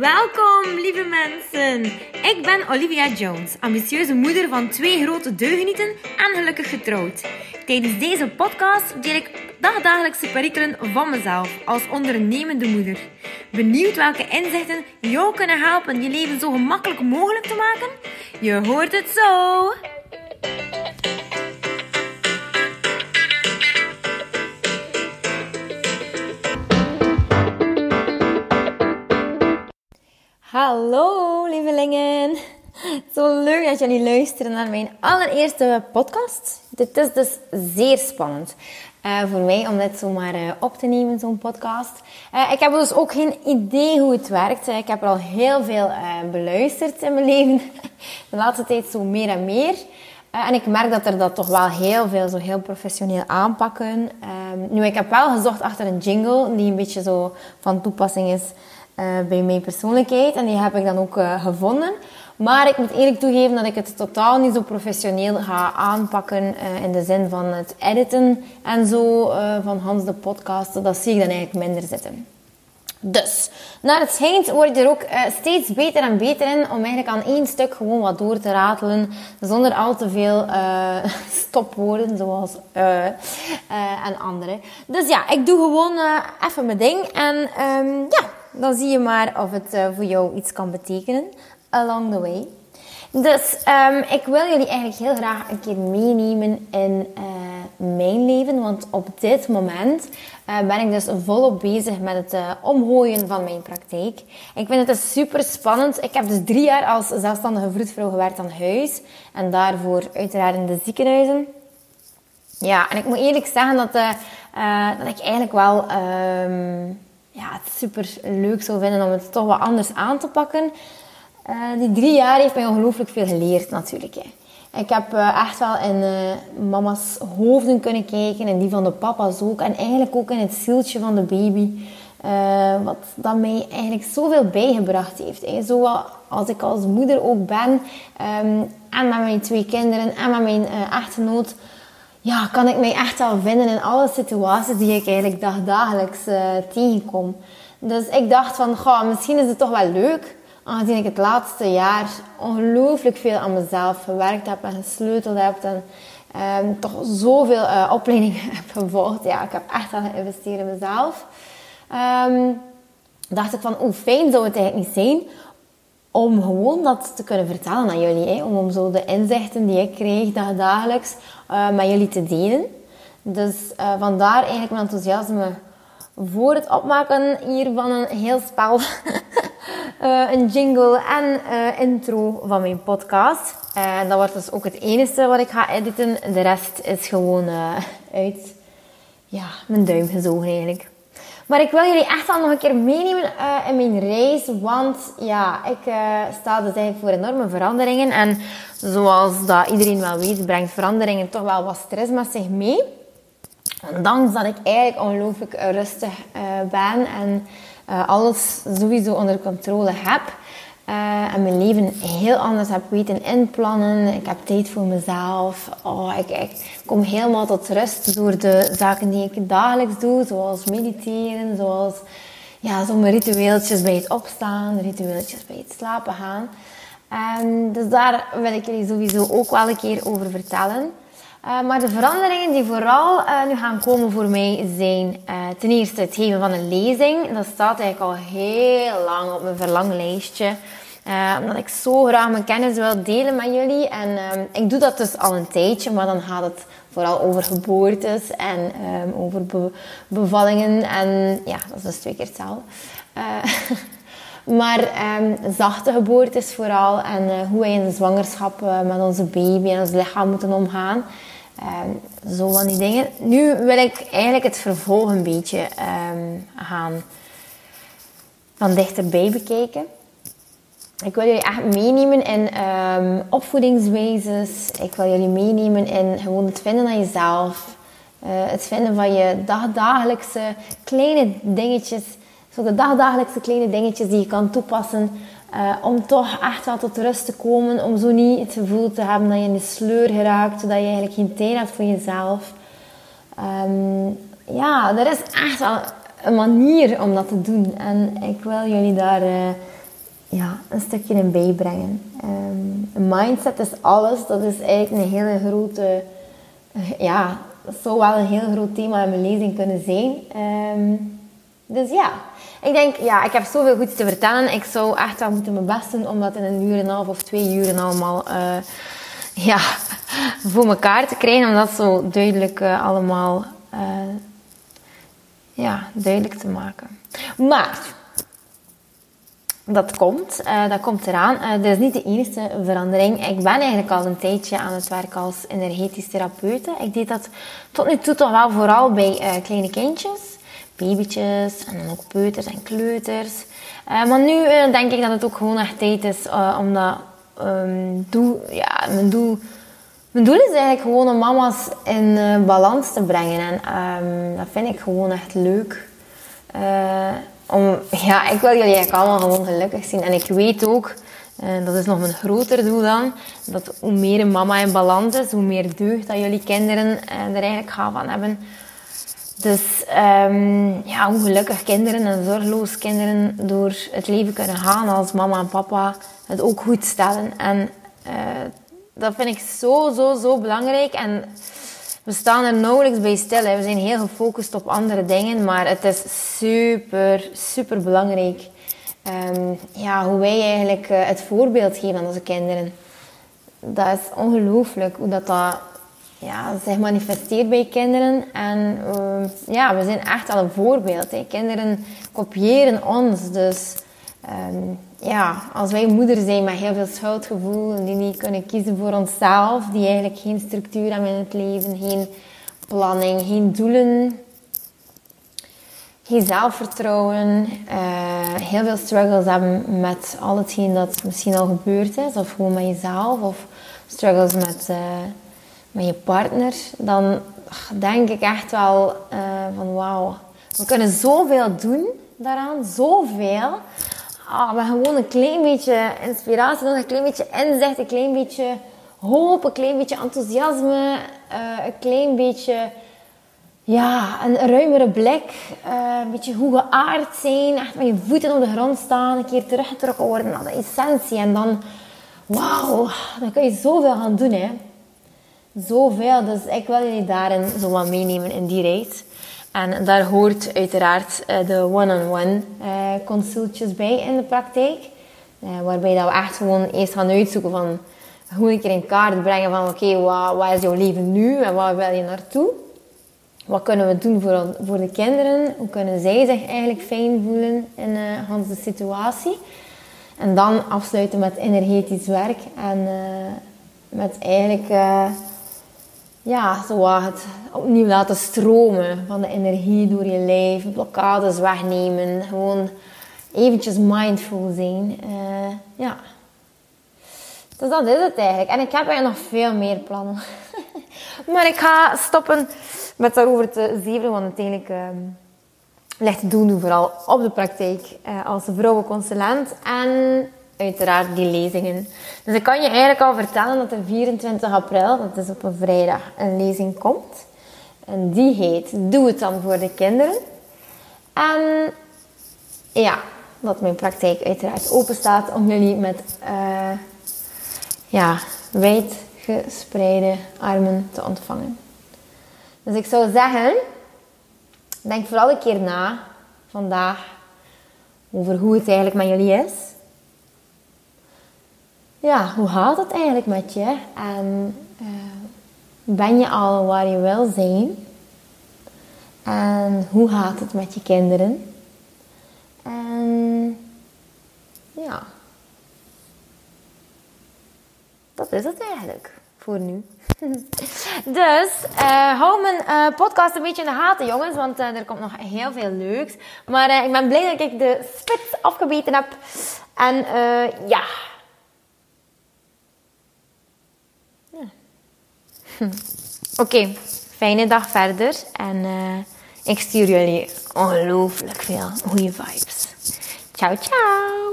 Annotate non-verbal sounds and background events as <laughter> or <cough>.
Welkom, lieve mensen. Ik ben Olivia Jones, ambitieuze moeder van twee grote deugenieten en gelukkig getrouwd. Tijdens deze podcast deel ik dagdagelijkse perikelen van mezelf als ondernemende moeder. Benieuwd welke inzichten jou kunnen helpen je leven zo gemakkelijk mogelijk te maken? Je hoort het zo! Hallo lievelingen. Zo leuk dat jullie luisteren naar mijn allereerste podcast. Dit is dus zeer spannend uh, voor mij om dit zomaar uh, op te nemen, zo'n podcast. Uh, ik heb dus ook geen idee hoe het werkt. ik heb er al heel veel beluisterd in mijn leven. <laughs> De laatste tijd zo meer en meer. en ik merk dat er dat toch wel heel veel zo heel professioneel aanpakken. Ehm, nu, ik heb wel gezocht achter een jingle die een beetje zo van toepassing is bij mijn persoonlijkheid. En die heb ik dan ook uh, gevonden. Maar ik moet eerlijk toegeven dat ik het totaal niet zo professioneel ga aanpakken. Uh, in de zin van het editen en zo van Hans de podcast. Dat zie ik dan eigenlijk minder zitten. Dus, naar het schijnt word je er ook steeds beter en beter in om eigenlijk aan één stuk gewoon wat door te ratelen. Zonder al te veel <laughs> stopwoorden zoals en andere. Dus ja, ik doe gewoon even mijn ding. En um, ja, dan zie je maar of het uh, voor jou iets kan betekenen along the way. Dus um, ik wil jullie eigenlijk heel graag een keer meenemen in uh, mijn leven. Want op dit moment uh, ben ik dus volop bezig met het uh, omgooien van mijn praktijk. Ik vind het dus super spannend. Ik heb dus drie jaar als zelfstandige vroedvrouw gewerkt aan huis. En daarvoor uiteraard in de ziekenhuizen. Ja, en ik moet eerlijk zeggen dat, dat ik eigenlijk wel... Um, ja, het super leuk zou vinden om het toch wat anders aan te pakken. Uh, die drie jaar heeft mij ongelooflijk veel geleerd natuurlijk. Hè. Ik heb uh, echt wel in uh, mama's hoofden kunnen kijken en die van de papa's ook. En eigenlijk ook in het zieltje van de baby. wat dat mij eigenlijk zoveel bijgebracht heeft. Hè. Zo als ik als moeder ook ben. Um, en met mijn twee kinderen en met mijn echtgenoot ja, kan ik mij echt wel vinden in alle situaties die ik eigenlijk dagdagelijks uh, tegenkom. Dus ik dacht van, goh, misschien is het toch wel leuk, aangezien ik het laatste jaar ongelooflijk veel aan mezelf gewerkt heb en gesleuteld heb en um, toch zoveel uh, opleidingen <laughs> heb gevolgd. Ja, ik heb echt wel geïnvesteerd in mezelf. Um, dacht ik van, hoe fijn zou het eigenlijk niet zijn om gewoon dat te kunnen vertellen aan jullie. Hè? Om, om zo de inzichten die ik krijg dagelijks uh, met jullie te delen. Dus uh, vandaar eigenlijk mijn enthousiasme voor het opmaken hier van een heel spel. uh, <laughs> een jingle en intro van mijn podcast. En dat wordt dus ook het enige wat ik ga editen. De rest is gewoon uit ja, mijn duim gezogen eigenlijk. Maar ik wil jullie echt wel nog een keer meenemen uh, in mijn reis. Want ja, ik uh, sta dus eigenlijk voor enorme veranderingen. En zoals dat iedereen wel weet, brengt veranderingen toch wel wat stress met zich mee. Ondanks dat ik eigenlijk ongelooflijk rustig uh, ben en alles sowieso onder controle heb. Uh, en mijn leven heel anders heb weten inplannen. Ik heb tijd voor mezelf. Oh, ik, kom helemaal tot rust door de zaken die ik dagelijks doe. Zoals mediteren, zoals ja, zo'n ritueeltjes bij het opstaan, ritueeltjes bij het slapen gaan. Um, dus daar wil ik jullie sowieso ook wel een keer over vertellen. Uh, maar de veranderingen die vooral uh, nu gaan komen voor mij zijn uh, ten eerste het geven van een lezing. Dat staat eigenlijk al heel lang op mijn verlanglijstje. omdat ik zo graag mijn kennis wil delen met jullie. En ehm, ik doe dat dus al een tijdje, maar dan gaat het vooral over geboortes en um, over be bevallingen. En ja, dat is dus twee keer hetzelfde. <laughs> maar um, zachte geboortes vooral. En hoe wij in de zwangerschap met onze baby en ons lichaam moeten omgaan. Um, zo van die dingen. Nu wil ik eigenlijk het vervolg een beetje um, gaan van dichterbij bekijken. Ik wil jullie echt meenemen in um, opvoedingswijzes. Ik wil jullie meenemen in gewoon het vinden van jezelf. Uh, het vinden van je dagdagelijkse kleine dingetjes. Zo de dagdagelijkse kleine dingetjes die je kan toepassen uh, om toch echt wel tot rust te komen. Om zo niet het gevoel te hebben dat je in de sleur geraakt. Zodat je eigenlijk geen tijd hebt voor jezelf. Um, ja, er is echt wel een manier om dat te doen. En ik wil jullie daar uh, ja, een stukje in bijbrengen. Um, mindset is alles. Dat is eigenlijk een hele grote... Ja, dat zou wel een heel groot thema in mijn lezing kunnen zijn. Um, dus ja, ik denk, ja, ik heb zoveel goeds te vertellen. Ik zou echt wel moeten mijn best doen om dat in een uur en een half of twee uren allemaal uh, ja, <laughs> voor elkaar te krijgen. Om dat zo duidelijk uh, allemaal uh, ja, duidelijk te maken. Maar dat komt, dat komt eraan. dat is niet de enige verandering. Ik ben eigenlijk al een tijdje aan het werken als energetisch therapeute. Ik deed dat tot nu toe toch wel vooral bij kleine kindjes babytjes en dan ook peuters en kleuters. Uh, maar nu uh, denk ik dat het ook gewoon echt tijd is uh, om dat um, doel, ja, mijn doel, mijn doel is eigenlijk gewoon om mama's in balans te brengen. En um, dat vind ik gewoon echt leuk. om, <laughs> ja, ik wil jullie eigenlijk allemaal gewoon gelukkig zien. En ik weet ook, dat is nog een groter doel dan, dat hoe meer een mama in balans is, hoe meer deugd dat jullie kinderen er eigenlijk gaan van hebben. Dus um, ja, hoe gelukkig kinderen en zorgeloos kinderen door het leven kunnen gaan als mama en papa het ook goed stellen. En uh, dat vind ik zo, zo, zo belangrijk. En we staan er nauwelijks bij stil. Hè. We zijn heel gefocust op andere dingen, maar het is super, super belangrijk um, ja, hoe wij eigenlijk uh, het voorbeeld geven aan onze kinderen. Dat is ongelooflijk hoe dat, dat ja, zich manifesteert bij kinderen. En uh, ja, we zijn echt al een voorbeeld. Hè. Kinderen kopiëren ons. Dus um, ja, als wij moeder zijn met heel veel schuldgevoel, die niet kunnen kiezen voor onszelf, die eigenlijk geen structuur hebben in het leven, geen planning, geen doelen, geen zelfvertrouwen, uh, heel veel struggles hebben met al hetgeen dat misschien al gebeurd is, of gewoon met jezelf, of struggles met... Uh, met je partner, dan denk ik echt wel uh, van wauw, we kunnen zoveel doen daaraan, zoveel. Ah, we gewoon een klein beetje inspiratie een klein beetje inzicht, een klein beetje hoop, een klein beetje enthousiasme, uh, een klein beetje ja, een ruimere blik, uh, een beetje hoe geaard zijn, echt met je voeten op de grond staan, een keer teruggetrokken worden naar de essentie en dan, wauw, dan kun je zoveel gaan doen hè. Zoveel, dus ik wil jullie daarin zo wat meenemen in die reis. En daar hoort uiteraard eh, de one-on-one eh, consultjes bij in de praktijk. Eh, waarbij dat we echt gewoon eerst gaan uitzoeken van hoe ik er in kaart brengen van oké, wat, wat is jouw leven nu en waar wil je naartoe? Wat kunnen we doen voor, voor de kinderen? Hoe kunnen zij zich eigenlijk fijn voelen in uh, situatie? En dan afsluiten met energetisch werk en met eigenlijk ja, zo het opnieuw laten stromen van de energie door je lijf, blokkades wegnemen, gewoon eventjes mindful zijn. Uh, ja. Dus dat is het eigenlijk. En ik heb eigenlijk nog veel meer plannen. <laughs> maar ik ga stoppen met daarover te zeven, want uiteindelijk uh, ligt het doen vooral op de praktijk uh, als vrouwenconsulent. En uiteraard die lezingen. Dus ik kan je eigenlijk al vertellen dat er 24 april, dat is op een vrijdag, een lezing komt. En die heet Doe het dan voor de kinderen. En ja, dat mijn praktijk uiteraard open staat om jullie met uh, ja, wijd gespreide armen te ontvangen. Dus ik zou zeggen, denk vooral een keer na vandaag over hoe het eigenlijk met jullie is ja, hoe gaat het eigenlijk met je? En uh, ben je al waar je wil zijn? En hoe gaat het met je kinderen? En ja, dat is het eigenlijk voor nu. <laughs> dus uh, hou mijn uh, podcast een beetje in de gaten, jongens, want er komt nog heel veel leuks. Maar ik ben blij dat ik de spits afgebeten heb. En ja, Oké, fijne dag verder. En uh, ik stuur jullie ongelooflijk veel goede vibes. Ciao, ciao!